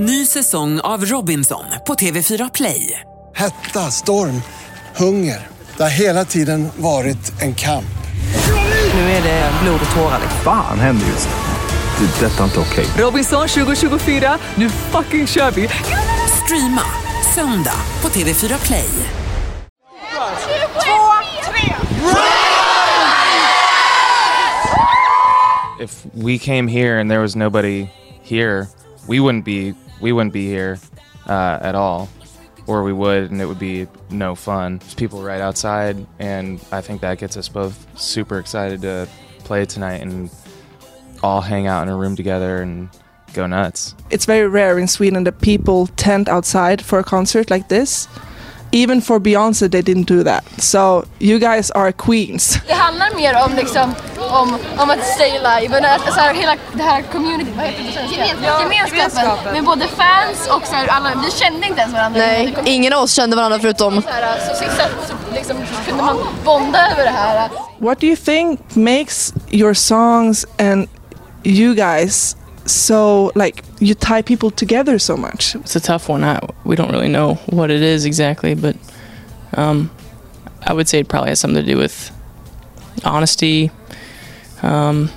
Ny säsong av Robinson på TV4 Play. Hetta, storm, hunger. Det har hela tiden varit en kamp. Nu är det blod och tårar. Fan händer just nu. Det. är Detta är inte okej. Robinson 2024, nu fucking kör vi! Streama söndag på TV4 Play. if we came here and there was nobody here, we wouldn't be we wouldn't be here uh, at all, or we would, and it would be no fun. There's people right outside, and I think that gets us both super excited to play tonight and all hang out in a room together and go nuts. It's very rare in Sweden that people tent outside for a concert like this. Even for Beyoncé, they didn't do that. So you guys are queens. Det handlar mer om, liksom, om, om att stay alive. Men att, så här, hela det här community, vad heter det på svenska? Gemenskapen. Med både fans och så här, alla. Vi kände inte ens varandra. Nej, ingen av oss kände varandra förutom Så, här, så sista så, liksom, kunde man bonda över det här. What do you think makes your songs and you guys so like you tie people together so much? It's a tough one. I, we don't really know what it is exactly, but um, I would say it probably has something to do with honesty, um,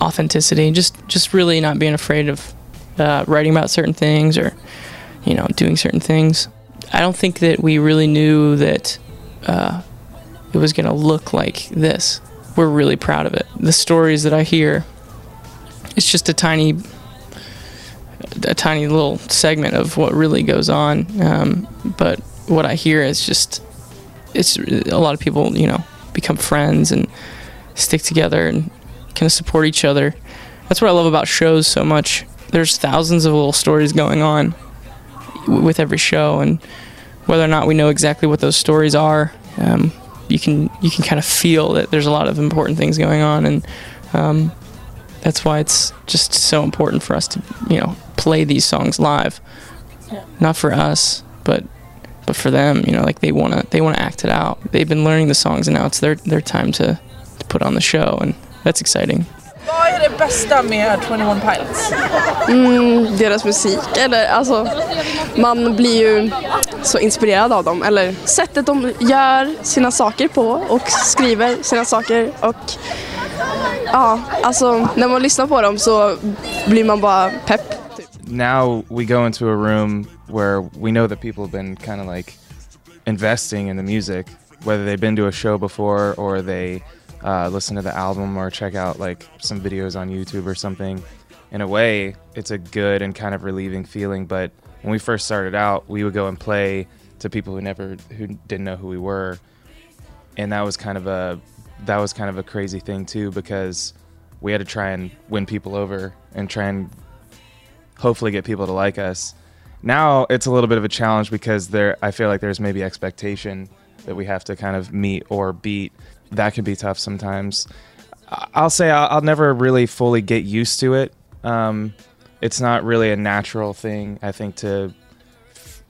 authenticity, just just really not being afraid of uh, writing about certain things or you know doing certain things. I don't think that we really knew that uh, it was going to look like this. We're really proud of it. The stories that I hear, it's just a tiny a tiny little segment of what really goes on. Um, but what I hear is just it's a lot of people, you know, become friends and stick together and kind of support each other. That's what I love about shows so much. There's thousands of little stories going on with every show, and whether or not we know exactly what those stories are, um, you can you can kind of feel that there's a lot of important things going on, and um, that's why it's just so important for us to you know play these songs live not for us but but for them you know like they want to they want to act it out they've been learning the songs and now it's their their time to, to put on the show and that's exciting Vad är det bästa med 21 Pilots? mm, deras musik. Eller alltså, man blir ju så inspirerad av dem. Eller sättet de gör sina saker på och skriver sina saker. Och ja, alltså när man lyssnar på dem så blir man bara pepp. now we go into a room where we know that people have been kind of like investing in the music, whether they've been to a show before or they uh, listen to the album or check out like some videos on YouTube or something. In a way, it's a good and kind of relieving feeling. But when we first started out, we would go and play to people who never, who didn't know who we were, and that was kind of a, that was kind of a crazy thing too because we had to try and win people over and try and hopefully get people to like us. Now it's a little bit of a challenge because there I feel like there's maybe expectation that we have to kind of meet or beat. That can be tough sometimes. I'll say I'll, I'll never really fully get used to it. Um, it's not really a natural thing, I think, to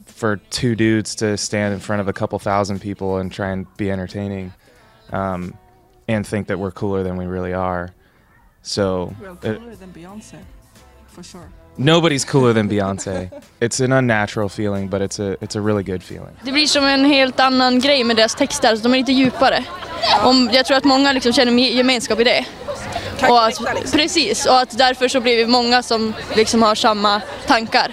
for two dudes to stand in front of a couple thousand people and try and be entertaining, um, and think that we're cooler than we really are. So it- than Beyoncé, for sure. Nobody's cooler than Beyonce. It's an unnatural feeling, but it's a it's a really good feeling. Det blir som en helt annan grej med deras texter, så de är lite djupare. Om, jag tror att många liksom känner me- gemenskap i det. Och att, precis, och att därför så blir vi många som liksom har samma tankar.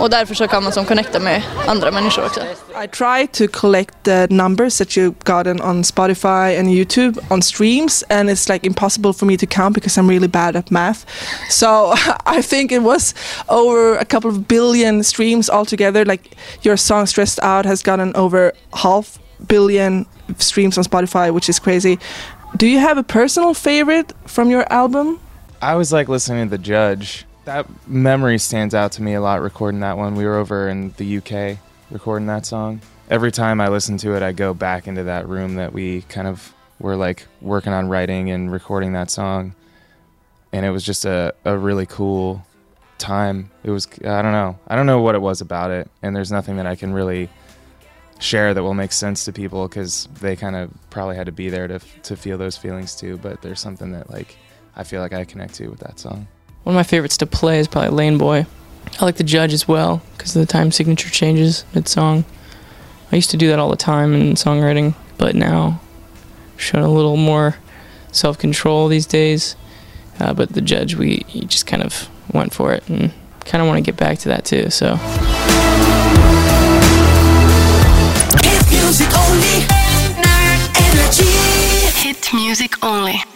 Och därför så kan man som connecta med andra människor också. I try to collect the numbers that you've gotten on Spotify and YouTube on streams, and it's like impossible for me to count because I'm really bad at math. So I think it was over a couple of billion streams altogether. Like your song "Stressed Out" has gotten over half billion streams on Spotify, which is crazy. Do you have a personal favorite from your album? I was like listening to The Judge. That memory stands out to me a lot recording that one. We were over in the UK recording that song. Every time I listen to it, I go back into that room that we kind of were like working on writing and recording that song. And it was just a, a really cool time. It was, I don't know. I don't know what it was about it. And there's nothing that I can really share that will make sense to people because they kind of probably had to be there to, to feel those feelings too. But there's something that like I feel like I connect to with that song. One of my favorites to play is probably lane boy I like the judge as well because of the time signature changes mid song. I used to do that all the time in songwriting, but now showing a little more self control these days. Uh, but the judge, we just kind of went for it and kind of want to get back to that too. So. Hit music only. Hit music only.